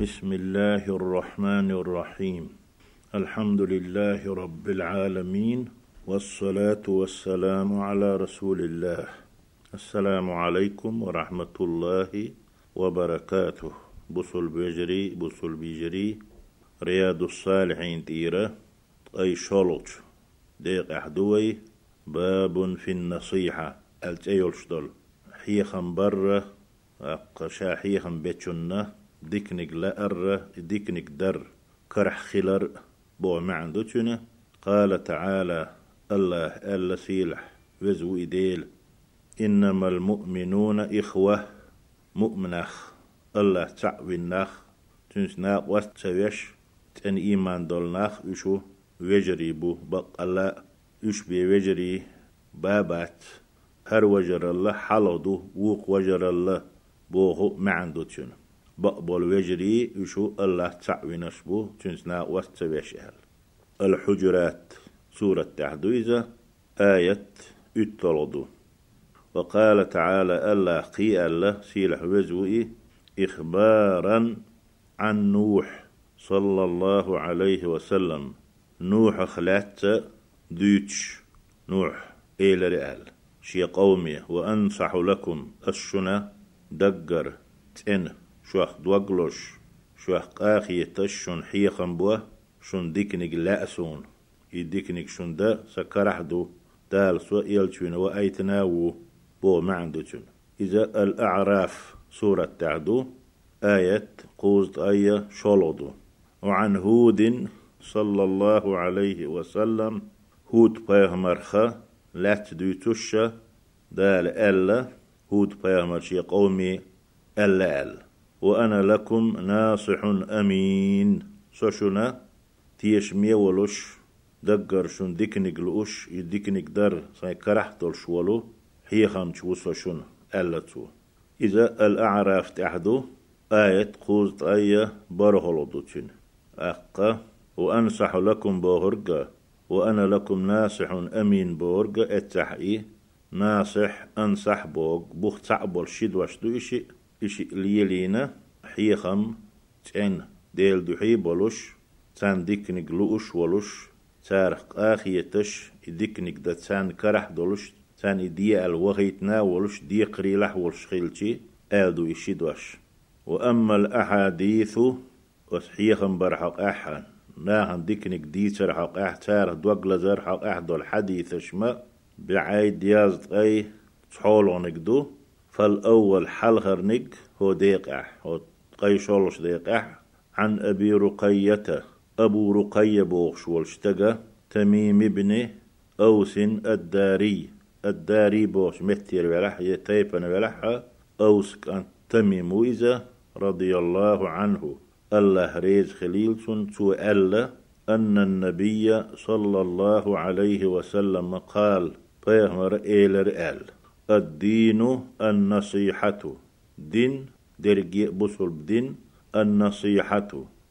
بسم الله الرحمن الرحيم الحمد لله رب العالمين والصلاة والسلام على رسول الله السلام عليكم ورحمة الله وبركاته بصل بجري بصل بجري رياض الصالحين تيرة أي شولج ديق أحدوي باب في النصيحة التيولشدل حيخم برة أقشا حيخم بيتشنه ديكنك لأر ديكنك در كرح خلر بو معندوتنا قال تعالى الله ألا سيلح وزو إديل. إنما المؤمنون إخوة مؤمنخ. الله تعوينخ. تنس ناق وستويش تن إيمان دولناخ وشو وجري بو بق الله. يش بي وجري بابات. هر وجر الله حلدو ووق وجر الله. بوهو معندوتنا بقبل وجري وشو الله تعوينش بو تنسنا وستويش أهل. الحجرات سورة تحديزة آية اتلدو. وقال تعالى الله قي الله سيلح وزوئي إخبارا عن نوح صلى الله عليه وسلم. نوح خلات دوتش. نوح إلى رئال شي قومي وأنصح لكم الشنا دقر تن. شوخ دوغلوش شوخ قاخي تشون حيخن بوه شون ديكنيك لأسون. يديكنيك شون دا سكرحدو دال سو يلشون وأيتناو بو معندوشون إذا الأعراف سورة تعدو آية قوزت آية شولودو. وعن هود صلى الله عليه وسلم هود بيغمرخة لا تدوتش دال ألا هود بيغمر شي قومي ألا ألا. وأنا لكم ناصح أمين. سوشنا تيش ميولوش دقر شون ديكنيك لوش يديكنيك در ساي كرحتول شولو هي خمش وسوشون ألتو إذا الأعراف تحدو آية قوزت آية برهلو أقا وأنصح لكم بوهرقا وأنا لكم ناصح أمين بوهرقا اتحقي ناصح أنصح بوغ بوخ تعبول شد وشدو إشي. إشي ليلينا حيخم تين ديل دحي بولوش تان ديكنك لوش ولوش تارق آخيتش ديكنك دا تان كرح دولوش تان دي الوغيتنا ولوش دي قريلح ولش خيلتي آدو إشيدوش وأما الأحاديث وصحيخم برحق أحان ناهن ديكنك دي ترحق أح تارق دوغلا زرحق أح دول حديث شما بعيد يازد أي تحولونك دو. فالأول حلغرنك هو ديقع هو قيشولش ديقع عن أبي رقية أبو رقية بوغش والشتقى تميم ابن أوس الداري. الداري بوش متير ولح يتيبن ولح أوس كان تميم ويزا رضي الله عنه. الله ريز خليل ألا أن النبي صلى الله عليه وسلم قال بيغمر إيلر آل. الدين النصيحة. دين درجي بصل بدين. النصيحة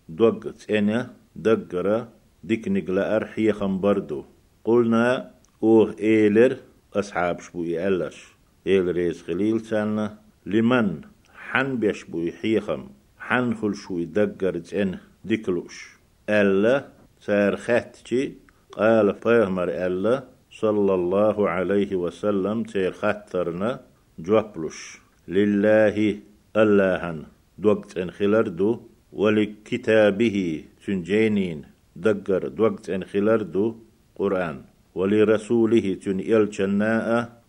دوغ تسينة دقرة ديكنيك لأرحي خمبردو قلنا أوه إيلر أصحاب شبوي ألش. إيلر خليل سالنا لمن؟ حن بيشبوي حيخم حن خل شوي دقر تسينة ديكلوش ألا سار خاتشي قال فيهمر ألا صلى الله عليه وسلم تير خطرنا جوابلوش لله اللهن دوقت ان خلردو ولكتابه تنجينين دقر دوقت ان خلردو قرآن ولرسوله تن إلشناء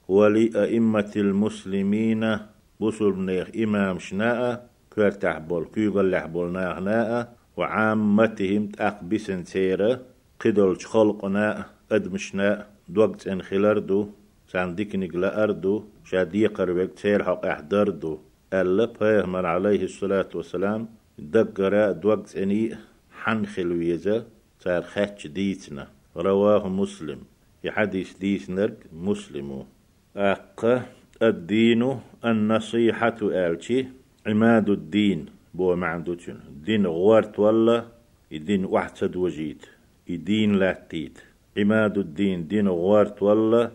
ولأئمة المسلمين بصر نيخ إمام شناء كرتح بول كيغل لحبول ناغناء وعامتهم تأقبسن سيرة قدل خلقنا أدمشناء دوقت ان سان ديكنيك لأردو قربك تير حق احدردو ألا بيغمر عليه الصلاة والسلام دقرا دوقت اني حن خلويزة تار خاتش ديتنا رواه مسلم. يحديث ديسنرك مسلمو. أقا الدين النصيحة آلتي عماد الدين بو معندوتشن دين غوارت ولا الدين واحد وجيد الدين لا تيت عماد الدين دين غوارت ولا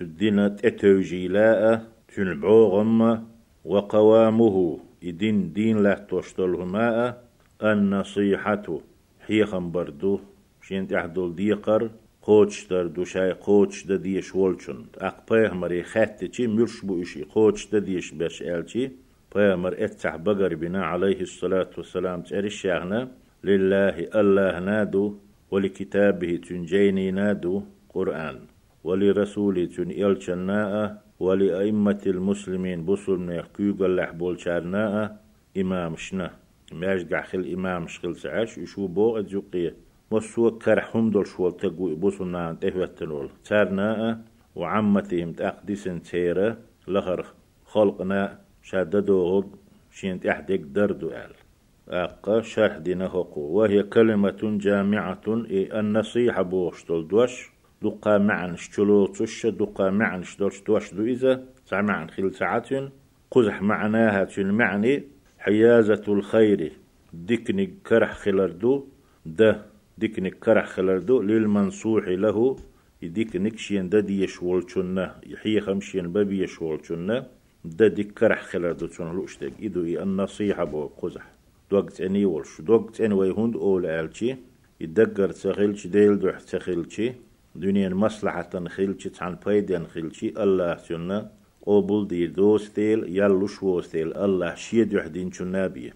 الدين أتوجي لا تنبعو غمة وقوامه إدين دين لا توشتلهما النصيحة حيخم بردو شين تحدول ديقر قوتش در دوشاي قوتش دا ديش ولچن أق پیغمبر خط چی مرش بو إشي قوتش دا ديش بش إلچي. پیغمبر اتح بقر بنا عليه الصلاة والسلام تاري شاغنا لله الله نادو ولكتابه تنجيني نادو قرآن ولرسوله تن إلشناء ولأئمة المسلمين بصل من يحكيوغ اللح بولشارناء إمام شنا. ماش خل إمام شخل سعاش يشو بو أدزوقية وسو كرحهم دول شوال تقوي بصلنا تهوتنول تارناء وعمتهم تأقدسن تيرا لخر خلقنا شاددوغ شين تحدك دردو آل. أقا شرح دينه وهي كلمة جامعة إي النصيحة بوشتول دوش دقا معن شلو تش دقا معن شدوش دوش دو إذا سمعن خل ساعتين. قزح معناها تن معني حيازة الخير ديكني كرح خلردو ده ديكني كرح خلردو للمنصوح له يديك نكشين ده دي يشولشنا يحيي خمشين بابي يشولشنا ده ديك كرح خلردو تون لوشتك. إدو النصيحة بو قزح. دوقت أني ولش دوقت أني ويهند أول آلشي يدقر تخيلش ديل دوح تخيلشي دنيا مصلحة خيلشي عن بايدين خيلشي الله سنة قبول دير دوستيل يلوش وستيل الله شيد يحدين شنابيه